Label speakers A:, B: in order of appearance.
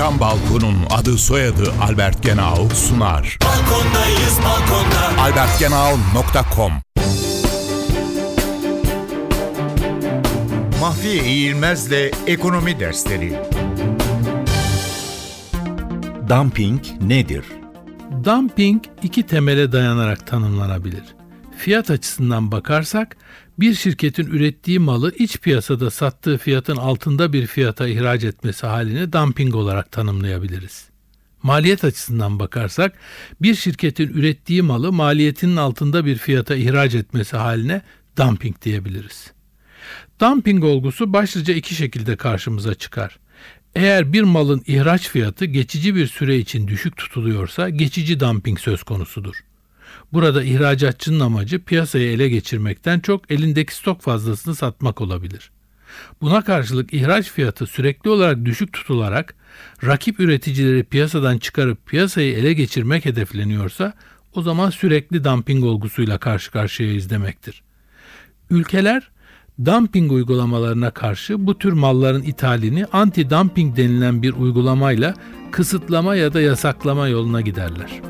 A: Cam Balkon'un adı soyadı Albert Genau sunar.
B: Balkondayız balkonda.
A: albertgenau.com
C: Mahfiye İğilmez'le Ekonomi Dersleri Dumping nedir?
D: Dumping iki temele dayanarak tanımlanabilir. Fiyat açısından bakarsak bir şirketin ürettiği malı iç piyasada sattığı fiyatın altında bir fiyata ihraç etmesi halini dumping olarak tanımlayabiliriz. Maliyet açısından bakarsak bir şirketin ürettiği malı maliyetinin altında bir fiyata ihraç etmesi haline dumping diyebiliriz. Dumping olgusu başlıca iki şekilde karşımıza çıkar. Eğer bir malın ihraç fiyatı geçici bir süre için düşük tutuluyorsa geçici dumping söz konusudur. Burada ihracatçının amacı piyasayı ele geçirmekten çok elindeki stok fazlasını satmak olabilir. Buna karşılık ihraç fiyatı sürekli olarak düşük tutularak rakip üreticileri piyasadan çıkarıp piyasayı ele geçirmek hedefleniyorsa o zaman sürekli dumping olgusuyla karşı karşıyayız demektir. Ülkeler dumping uygulamalarına karşı bu tür malların ithalini anti-dumping denilen bir uygulamayla kısıtlama ya da yasaklama yoluna giderler.